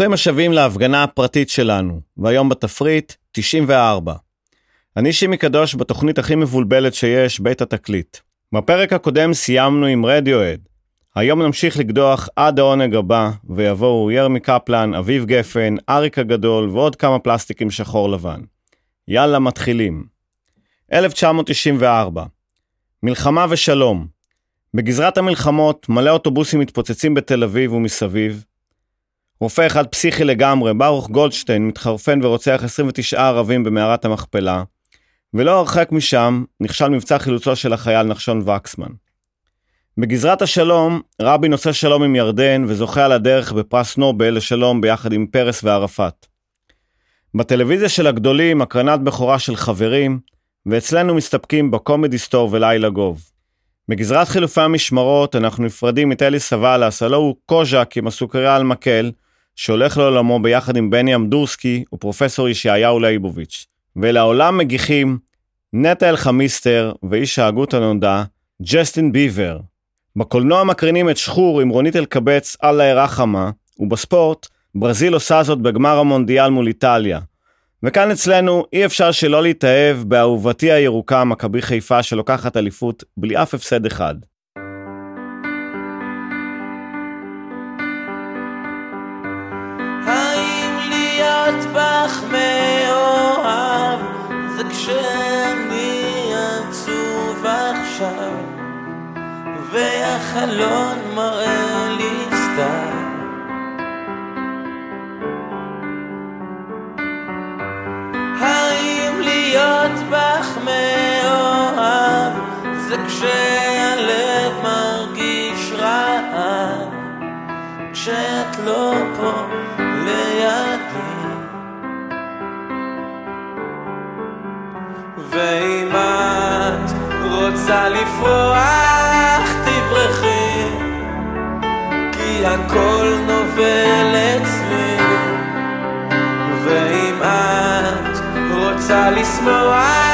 ברוכים השבים להפגנה הפרטית שלנו, והיום בתפריט 94. אני שימי קדוש בתוכנית הכי מבולבלת שיש, בית התקליט. בפרק הקודם סיימנו עם רדיואד. היום נמשיך לקדוח עד העונג הבא, ויבואו ירמי קפלן, אביב גפן, אריק הגדול ועוד כמה פלסטיקים שחור לבן. יאללה, מתחילים. 1994 מלחמה ושלום. בגזרת המלחמות מלא אוטובוסים מתפוצצים בתל אביב ומסביב, רופא אחד פסיכי לגמרי, ברוך גולדשטיין, מתחרפן ורוצח 29 ערבים במערת המכפלה, ולא הרחק משם נכשל מבצע חילוצו של החייל נחשון וקסמן. בגזרת השלום, רבין עושה שלום עם ירדן וזוכה על הדרך בפרס נובל לשלום ביחד עם פרס וערפאת. בטלוויזיה של הגדולים הקרנת בכורה של חברים, ואצלנו מסתפקים בקומדי סטור ולילה גוב. בגזרת חילופי המשמרות אנחנו נפרדים מטלי סבלס, הלא הוא קוז'ק עם הסוכריה על מקל, שהולך לעולמו ביחד עם בני אמדורסקי ופרופסור ישעיהו ליבוביץ'. ולעולם מגיחים נטע אלחמיסטר ואיש ההגות הנודע, ג'סטין ביבר. בקולנוע מקרינים את שחור עם רונית אלקבץ אללה רחמה, ובספורט, ברזיל עושה זאת בגמר המונדיאל מול איטליה. וכאן אצלנו אי אפשר שלא להתאהב באהובתי הירוקה מכבי חיפה שלוקחת אליפות בלי אף הפסד אחד. זה כשאני עצוב עכשיו והחלון מראה לי סתם. האם להיות בך מאוהב זה כשהלב מרגיש רעב? כשאת לא פה לידי ואם את רוצה לפרוח תברחי. כי הכל נובל אצלי. ואם את רוצה לשמוח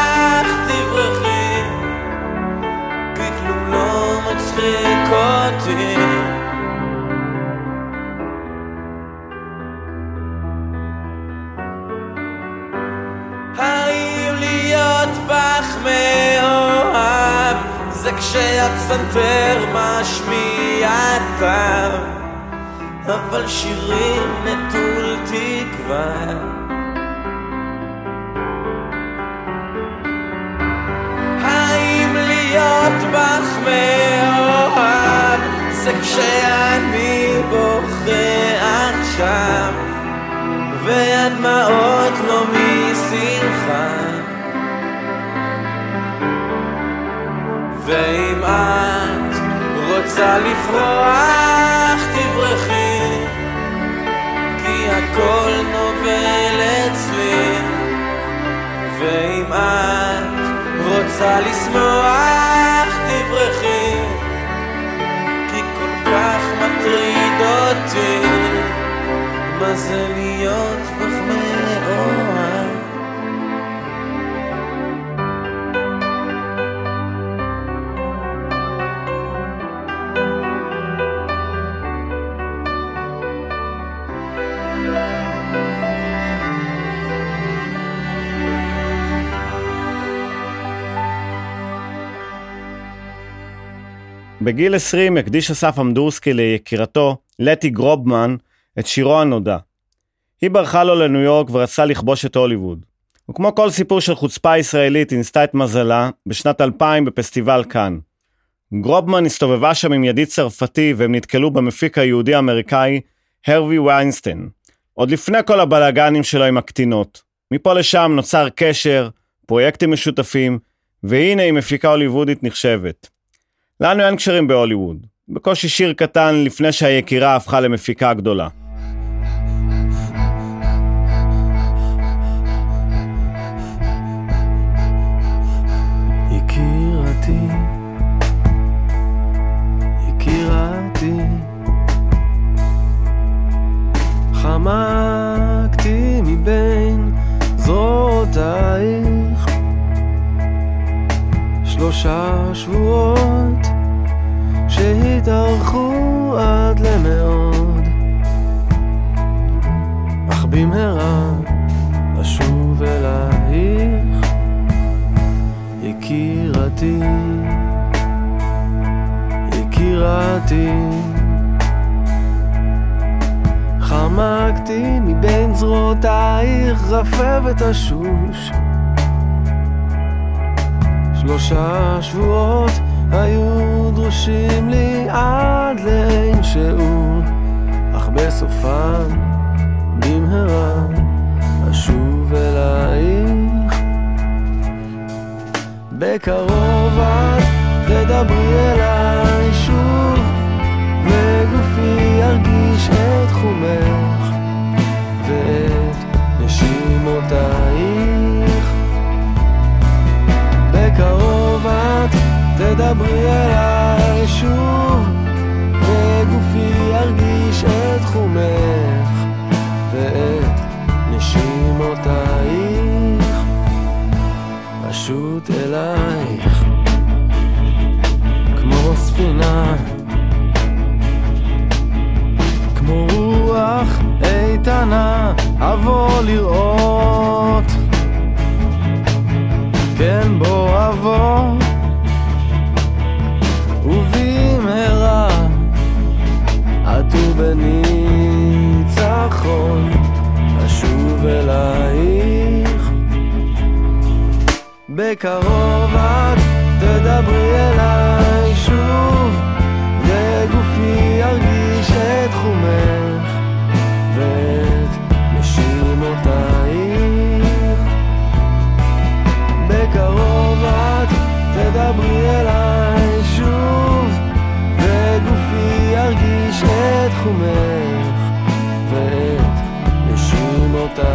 כשהפסנתר משמיע טעם אבל שירים נטול תקווה. האם להיות בך מאוהב זה כשאני בוכה עכשיו והדמעות לא משמחה. ואם את רוצה לפרוח תברחי כי הכל נובל אצלי. ואם את רוצה לשמוח תברחי כי כל כך מטריד אותי. מה זה להיות בגיל 20 הקדיש אסף אמדורסקי ליקירתו, לטי גרובמן, את שירו הנודע. היא ברחה לו לניו יורק ורצתה לכבוש את הוליווד. וכמו כל סיפור של חוצפה ישראלית, היא ניסתה את מזלה בשנת 2000 בפסטיבל כאן. גרובמן הסתובבה שם עם ידיד צרפתי והם נתקלו במפיק היהודי-אמריקאי הרווי ויינסטיין. עוד לפני כל הבלאגנים שלו עם הקטינות. מפה לשם נוצר קשר, פרויקטים משותפים, והנה היא מפיקה הוליוודית נחשבת. לנו אין קשרים בהוליווד, בקושי שיר קטן לפני שהיקירה הפכה למפיקה גדולה. חמקתי מבין זרועותייך שלושה שבועות שהתארכו עד למאוד במהרה אשוב אלייך, יקירתי, יקירתי. חמקתי מבין זרועותייך, רפבת השוש. שלושה שבועות היו דרושים לי עד לאין שיעור, אך בסופן במהרה אשוב אלייך. בקרוב את תדברי אליי שוב, וגופי ירגיש את חומך ואת נשימותייך. תדברי אליי שוב, וגופי ירגיש את חומך ואת נשימותייך. אשוט אלייך כמו ספינה כמו רוח איתנה אבוא לראות כן בוא אבוא בניצחון אשוב אלייך. בקרוב את תדברי אליי שוב וגופי ירגיש את חומך ואת נשימותייך. בקרוב את תדברי אליי ירגיש את חומך ואת נשימותייך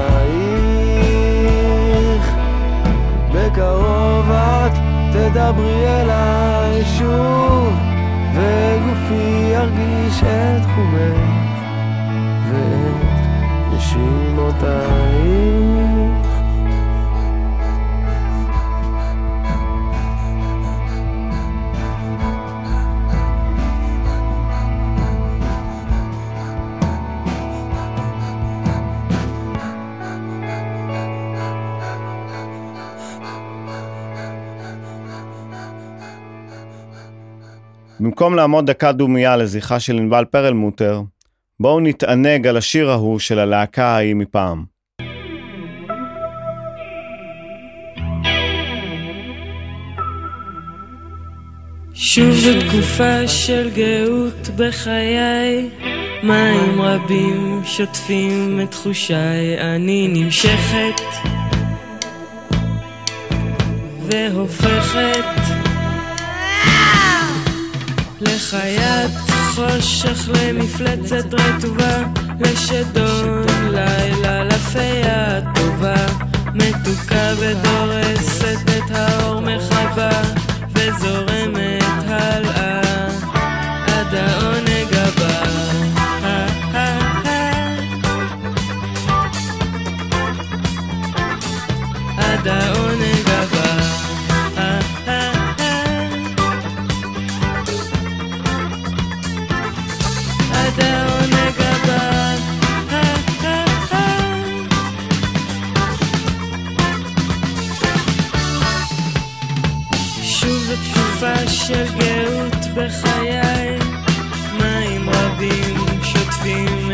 בקרוב את תדברי אליי שוב וגופי ירגיש את חומך ואת נשימותייך במקום לעמוד דקה דומייה לזכרה של ענבל פרלמוטר, בואו נתענג על השיר ההוא של הלהקה ההיא מפעם. שוב זו תקופה של גאות בחיי, מים רבים שוטפים את תחושיי, אני נמשכת והופכת לחיית חושך, למפלצת רטובה, לשדון לילה, לפיה טובה, מתוקה ודורסת את האור מחווה, וזורמת הלאה. עד העונג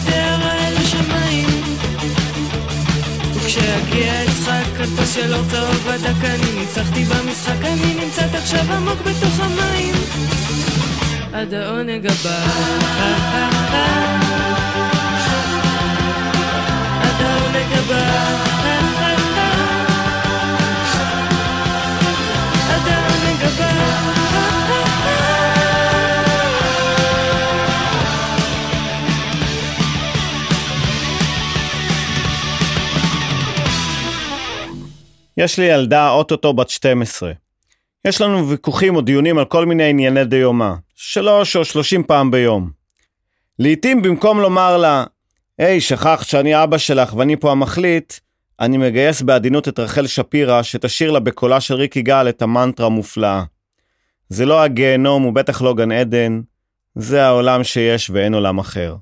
בדהרה אל השמיים. שיגיע יצחק, כנפו של אור צהוב בדק אני. ניצחתי במשחק, אני נמצאת עכשיו עמוק בתוך המים. עד העונג הבא. עד העונג הבא. עד העונג הבא יש לי ילדה אוטוטו בת 12. יש לנו ויכוחים או דיונים על כל מיני ענייני דיומא, שלוש או שלושים פעם ביום. לעתים במקום לומר לה, היי, שכחת שאני אבא שלך ואני פה המחליט, אני מגייס בעדינות את רחל שפירא שתשאיר לה בקולה של ריק יגאל את המנטרה המופלאה. זה לא הגיהנום ובטח לא גן עדן, זה העולם שיש ואין עולם אחר.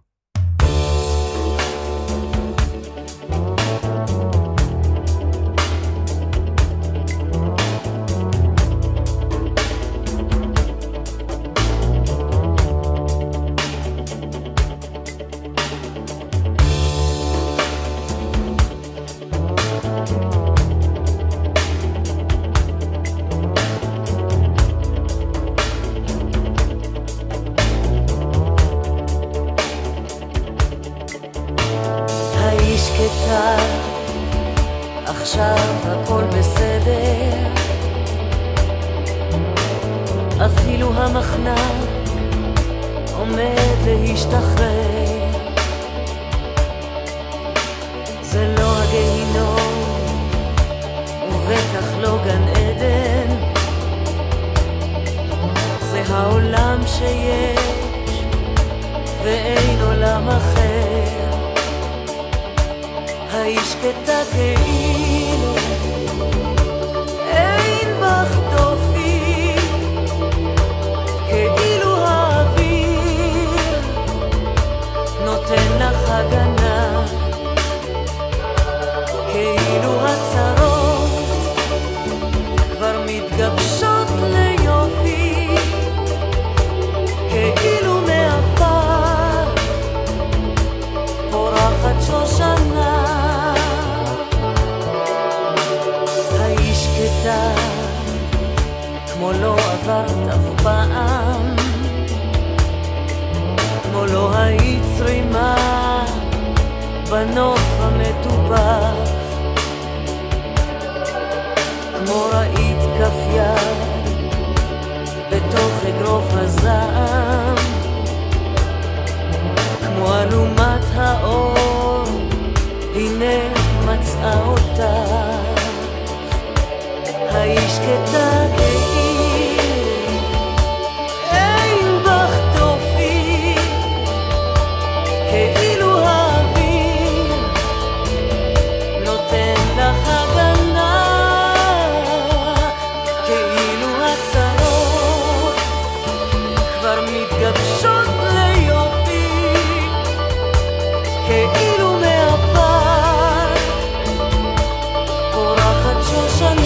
说算？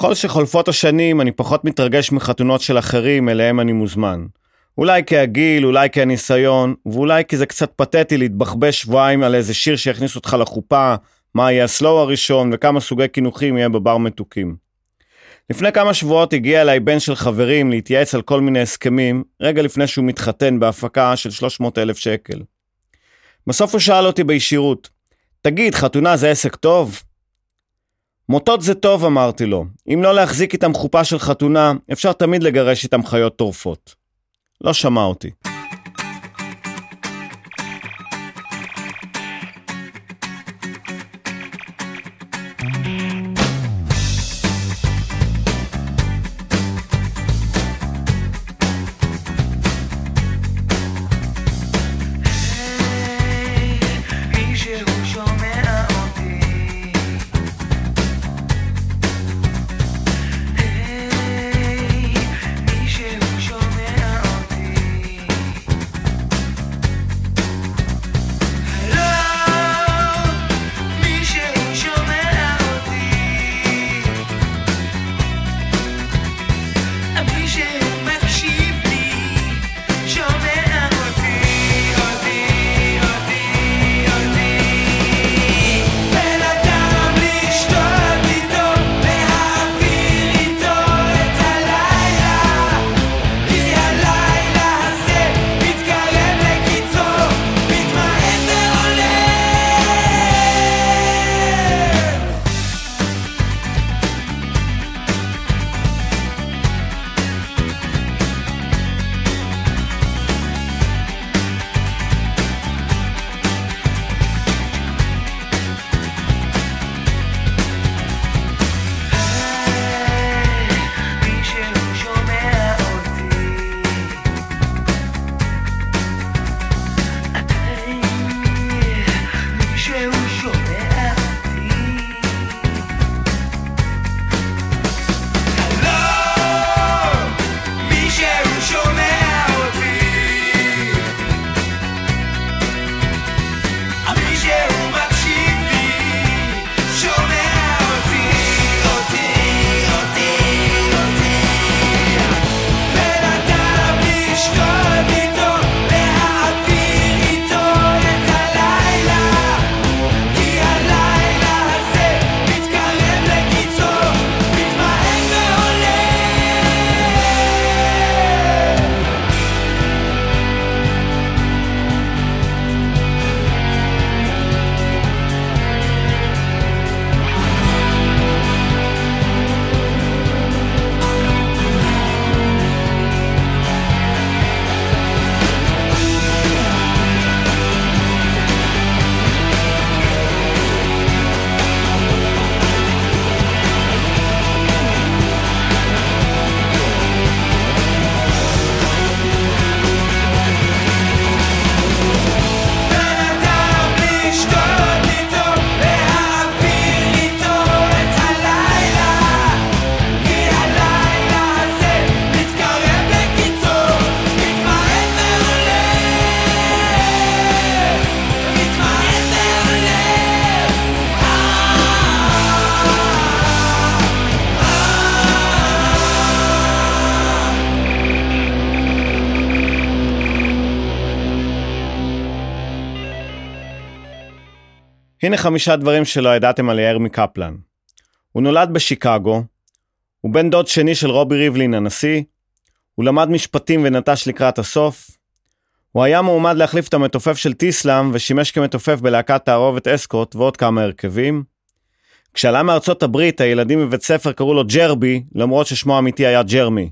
ככל שחולפות השנים אני פחות מתרגש מחתונות של אחרים אליהם אני מוזמן. אולי כי הגיל, אולי כי הניסיון, ואולי כי זה קצת פתטי להתבחבש שבועיים על איזה שיר שיכניס אותך לחופה, מה יהיה הסלואו הראשון וכמה סוגי קינוחים יהיה בבר מתוקים. לפני כמה שבועות הגיע אליי בן של חברים להתייעץ על כל מיני הסכמים, רגע לפני שהוא מתחתן בהפקה של 300 אלף שקל. בסוף הוא שאל אותי בישירות, תגיד, חתונה זה עסק טוב? מוטות זה טוב, אמרתי לו. אם לא להחזיק איתם חופה של חתונה, אפשר תמיד לגרש איתם חיות טורפות. לא שמע אותי. הנה חמישה דברים שלא ידעתם על יאיר מקפלן. הוא נולד בשיקגו, הוא בן דוד שני של רובי ריבלין הנשיא, הוא למד משפטים ונטש לקראת הסוף, הוא היה מועמד להחליף את המתופף של טיסלאם ושימש כמתופף בלהקת תערובת אסקוט ועוד כמה הרכבים. כשעלה מארצות הברית הילדים בבית ספר קראו לו ג'רבי, למרות ששמו האמיתי היה ג'רמי.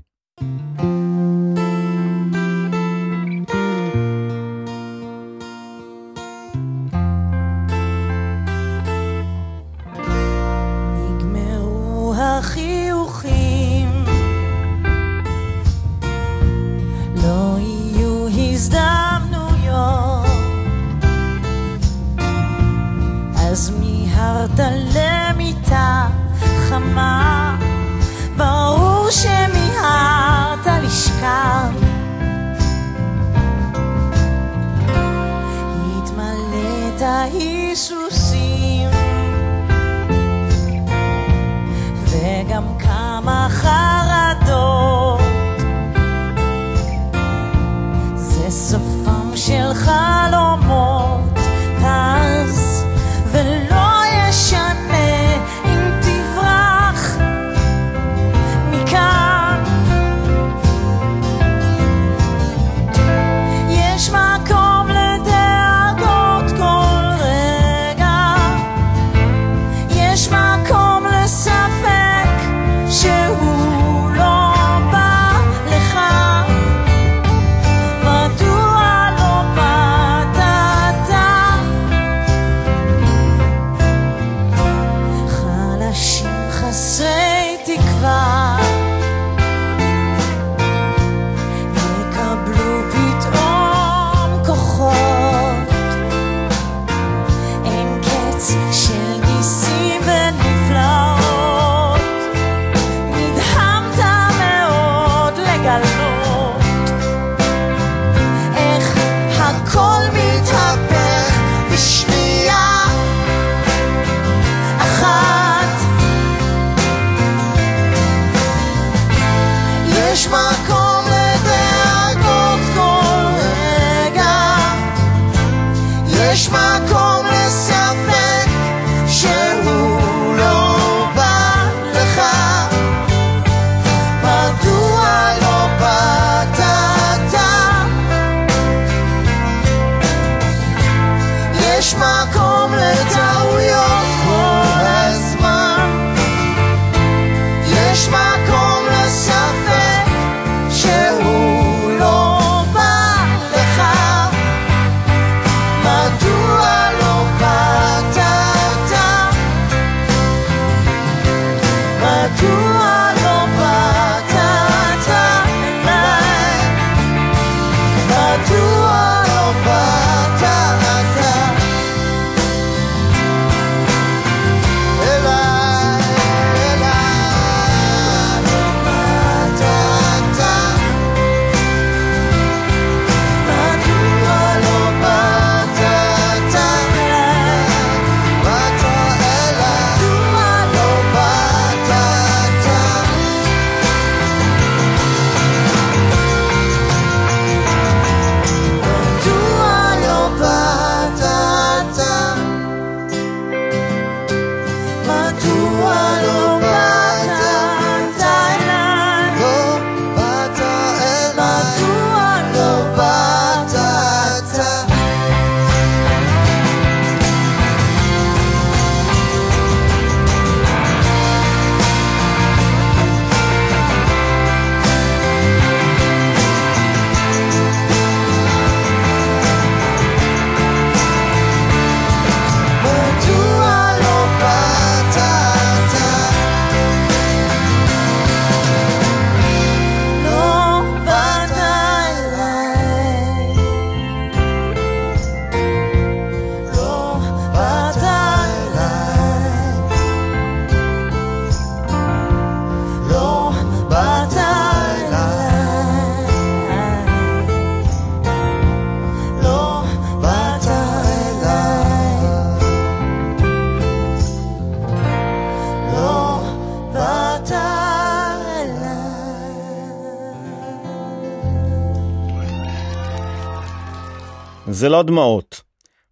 זה לא דמעות.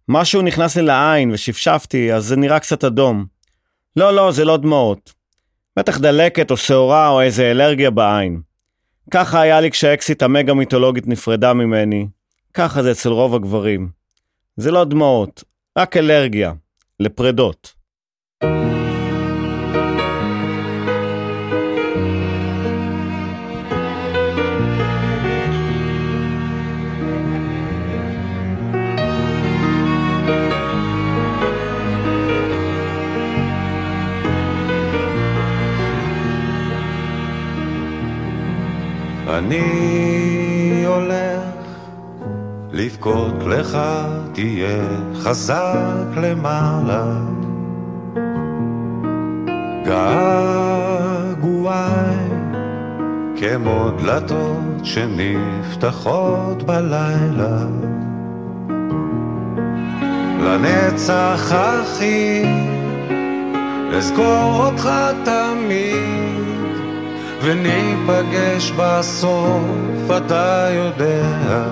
משהו נכנס לי לעין ושפשפתי, אז זה נראה קצת אדום. לא, לא, זה לא דמעות. בטח דלקת או שעורה או איזה אלרגיה בעין. ככה היה לי כשהאקסיט המגה מיתולוגית נפרדה ממני. ככה זה אצל רוב הגברים. זה לא דמעות, רק אלרגיה. לפרדות. אני הולך לבכות לך, תהיה חזק למעלה. געגועי כמו דלתות שנפתחות בלילה. לנצח אחי, אזכור אותך תמיד. וניפגש בסוף, אתה יודע.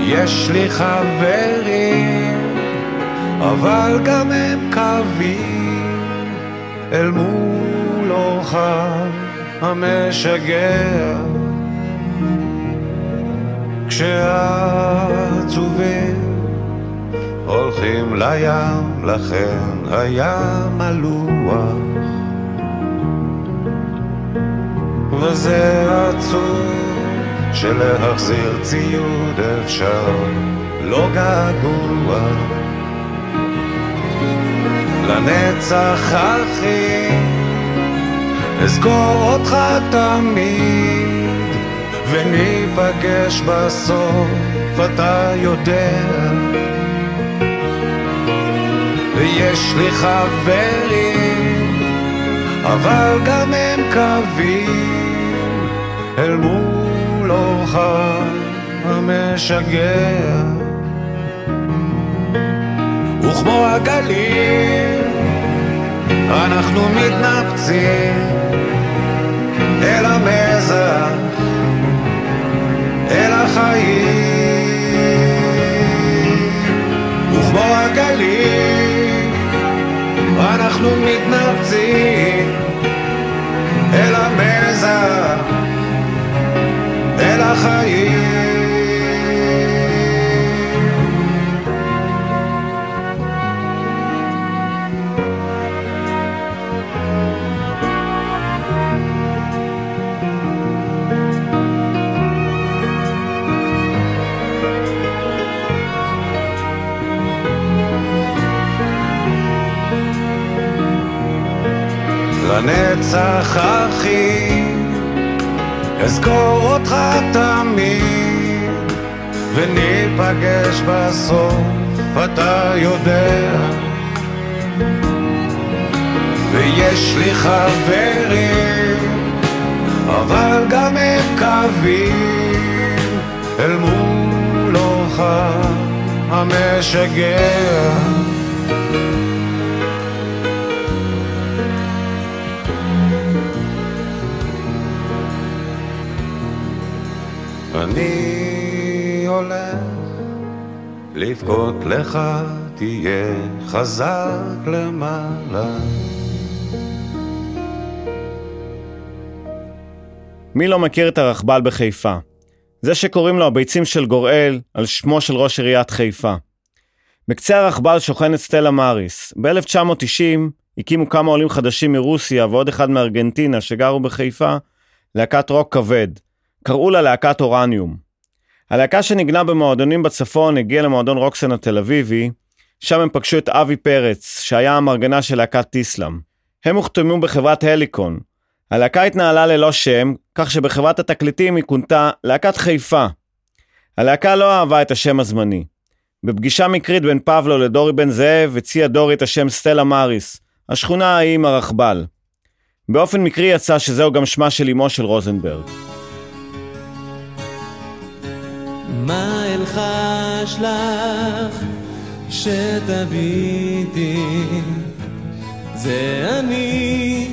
יש לי חברים, אבל גם הם קווים אל מול אורך המשגע. כשהעצובים הולכים לים, לכן הים מלוח. וזה עצוב שלהחזיר ציוד אפשר, לא געגוע. לנצח אחי, אזכור אותך תמיד, וניפגש בסוף, אתה יודע. ויש לי חברים, אבל גם הם קווים אל מול אורך המשגע. וכמו הגלים, אנחנו מתנפצים אל המזח, אל החיים. וכמו הגלים, אנחנו מתנפצים החיים. וניפגש בסוף, אתה יודע. ויש לי חברים, אבל גם הם קווים, אל מול אורך המשגע. אני לבכות לך, תהיה חזק למעלה. מי לא מכיר את הרכבל בחיפה? זה שקוראים לו הביצים של גוראל, על שמו של ראש עיריית חיפה. בקצה הרכבל שוכנת סטלה מאריס. ב-1990 הקימו כמה עולים חדשים מרוסיה ועוד אחד מארגנטינה שגרו בחיפה, להקת רוק כבד. קראו לה להקת אורניום. הלהקה שניגנה במועדונים בצפון הגיעה למועדון רוקסן התל אביבי, שם הם פגשו את אבי פרץ, שהיה המרגנה של להקת טיסלאם. הם הוחתמו בחברת הליקון. הלהקה התנהלה ללא שם, כך שבחברת התקליטים היא כונתה להקת חיפה. הלהקה לא אהבה את השם הזמני. בפגישה מקרית בין פבלו לדורי בן זאב, הציע דורי את השם סטלה מאריס, השכונה ההיא עם הרכבל. באופן מקרי יצא שזהו גם שמה של אמו של רוזנברג. אלחש לך שתביטי. זה אני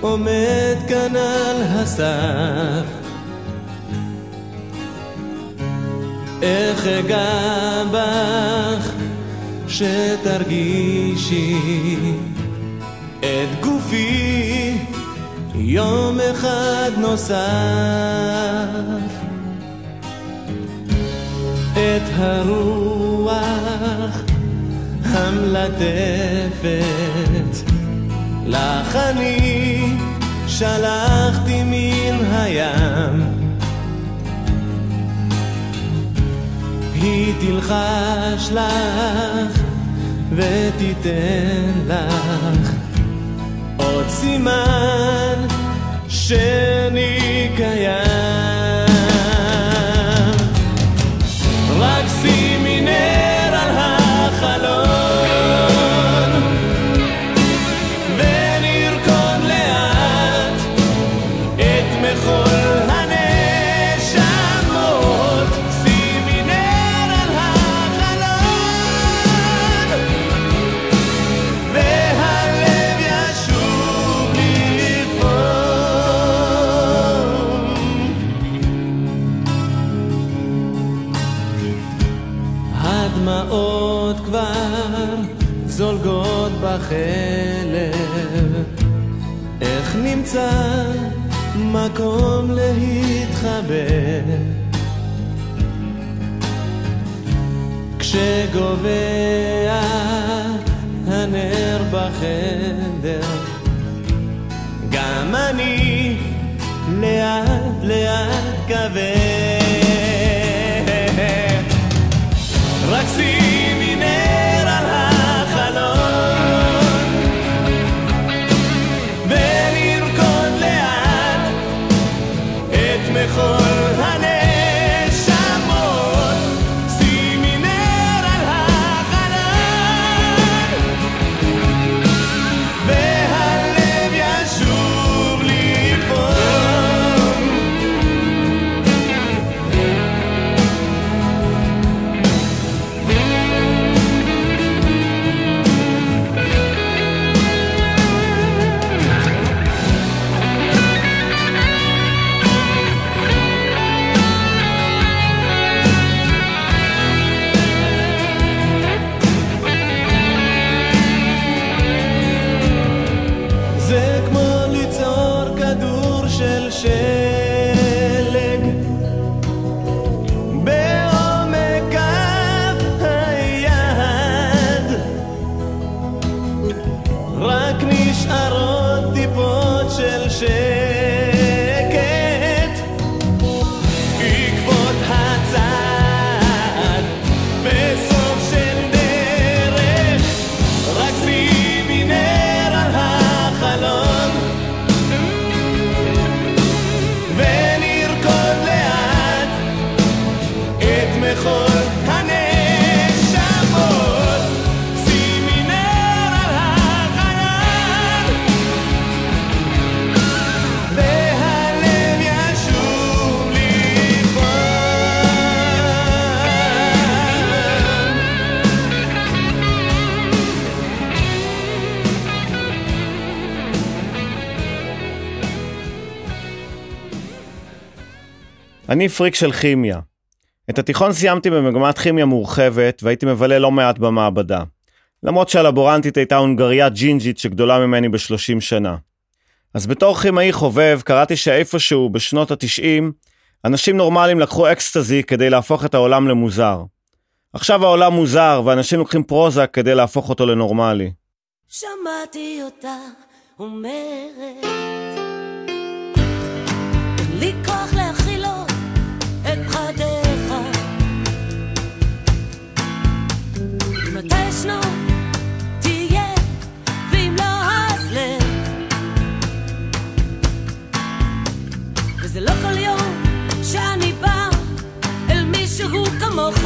עומד כאן על הסף. איך אגע בך שתרגישי? את גופי יום אחד נוסף את הרוח המלטפת לך אני שלחתי מן הים היא תלחש לך ותיתן לך עוד סימן שאני קיים. בחלב איך נמצא מקום להתחבא? כשגובע הנר בחדר גם אני לאט לאט כבד אני פריק של כימיה. את התיכון סיימתי במגמת כימיה מורחבת והייתי מבלה לא מעט במעבדה. למרות שהלבורנטית הייתה הונגריה ג'ינג'ית שגדולה ממני ב-30 שנה. אז בתור כימאי חובב קראתי שאיפשהו בשנות ה-90 אנשים נורמליים לקחו אקסטזי כדי להפוך את העולם למוזר. עכשיו העולם מוזר ואנשים לוקחים פרוזק כדי להפוך אותו לנורמלי. שמעתי אותה אומרת לי כוח ישנו תהיה? ואם לא אז לך וזה לא כל יום שאני בא אל מישהו כמוך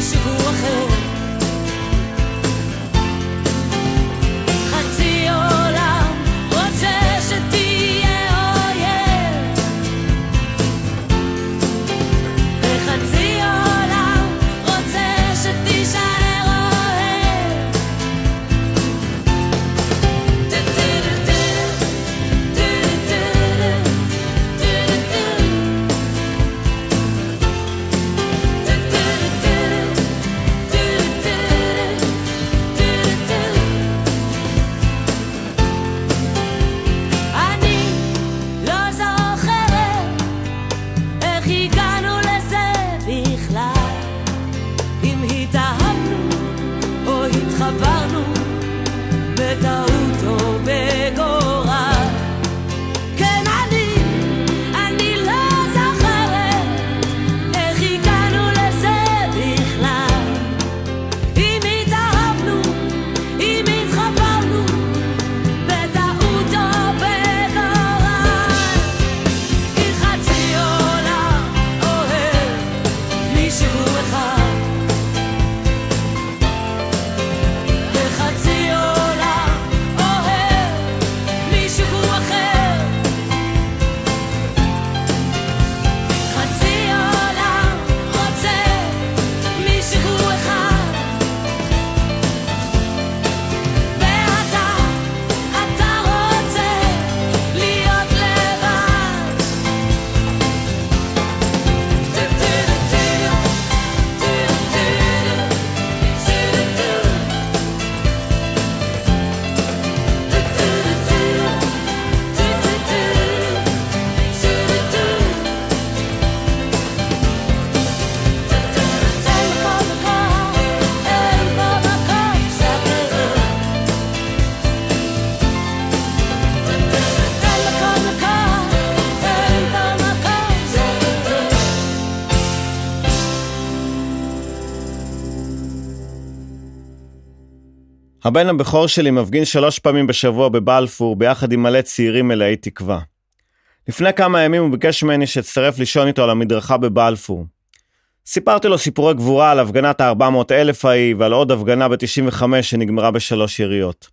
מישהו אחר הבן הבכור שלי מפגין שלוש פעמים בשבוע בבלפור ביחד עם מלא צעירים מלאי תקווה. לפני כמה ימים הוא ביקש ממני שאצטרף לישון איתו על המדרכה בבלפור. סיפרתי לו סיפורי גבורה על הפגנת ה-400 אלף ההיא ועל עוד הפגנה ב-95 שנגמרה בשלוש יריות.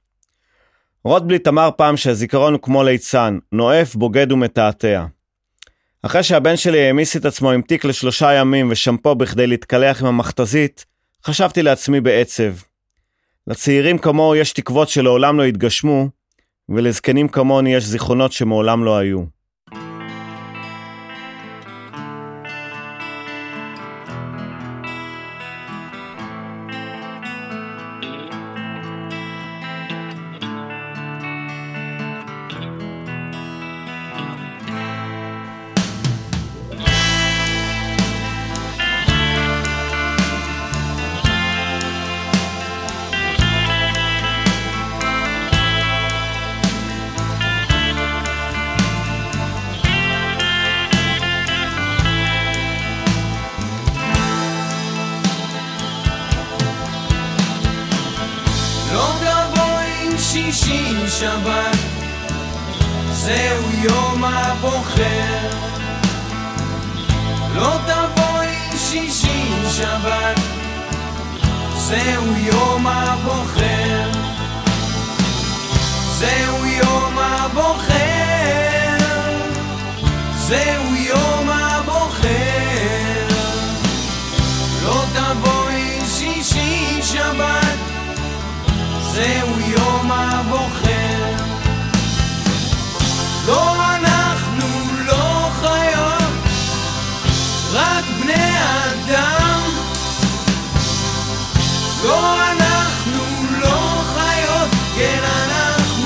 רוטבליט אמר פעם שהזיכרון הוא כמו ליצן, נואף, בוגד ומתעתע. אחרי שהבן שלי העמיס את עצמו עם תיק לשלושה ימים ושמפו בכדי להתקלח עם המכתזית, חשבתי לעצמי בעצב. לצעירים כמוהו יש תקוות שלעולם לא יתגשמו, ולזקנים כמוני יש זיכרונות שמעולם לא היו. רק בני אדם. לא אנחנו לא חיות, כן אנחנו.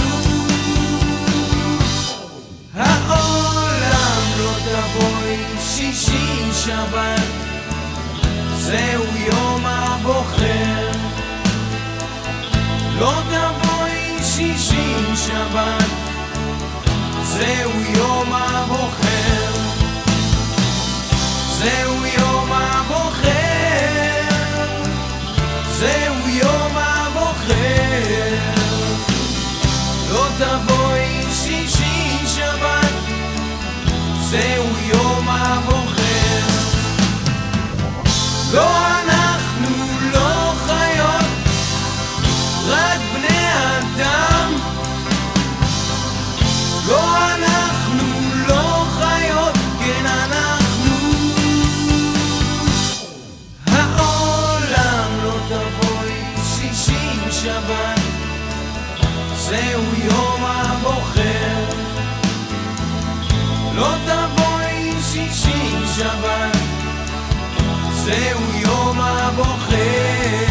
העולם שבת, זהו יום הבוחר. לא תבואי שישי שבת, זהו יום הבוחר. זהו יום הבוחר. זהו יום הבוחר. לא תבואי שישי שבת, זהו יום הבוחר. לא אנחנו שבת, זהו יום הבוחר.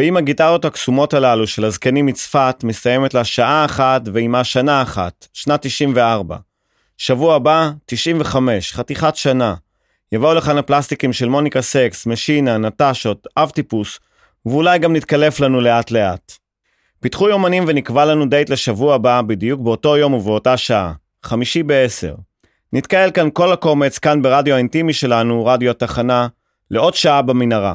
ואם הגיטרות הקסומות הללו של הזקנים מצפת מסתיימת לה שעה אחת ועימה שנה אחת, שנת 94. שבוע הבא, 95, חתיכת שנה. יבואו לכאן הפלסטיקים של מוניקה סקס, משינה, נטשות, אב טיפוס, ואולי גם נתקלף לנו לאט לאט. פיתחו יומנים ונקבע לנו דייט לשבוע הבא בדיוק באותו יום ובאותה שעה, חמישי בעשר. נתקהל כאן כל הקומץ כאן ברדיו האינטימי שלנו, רדיו התחנה, לעוד שעה במנהרה.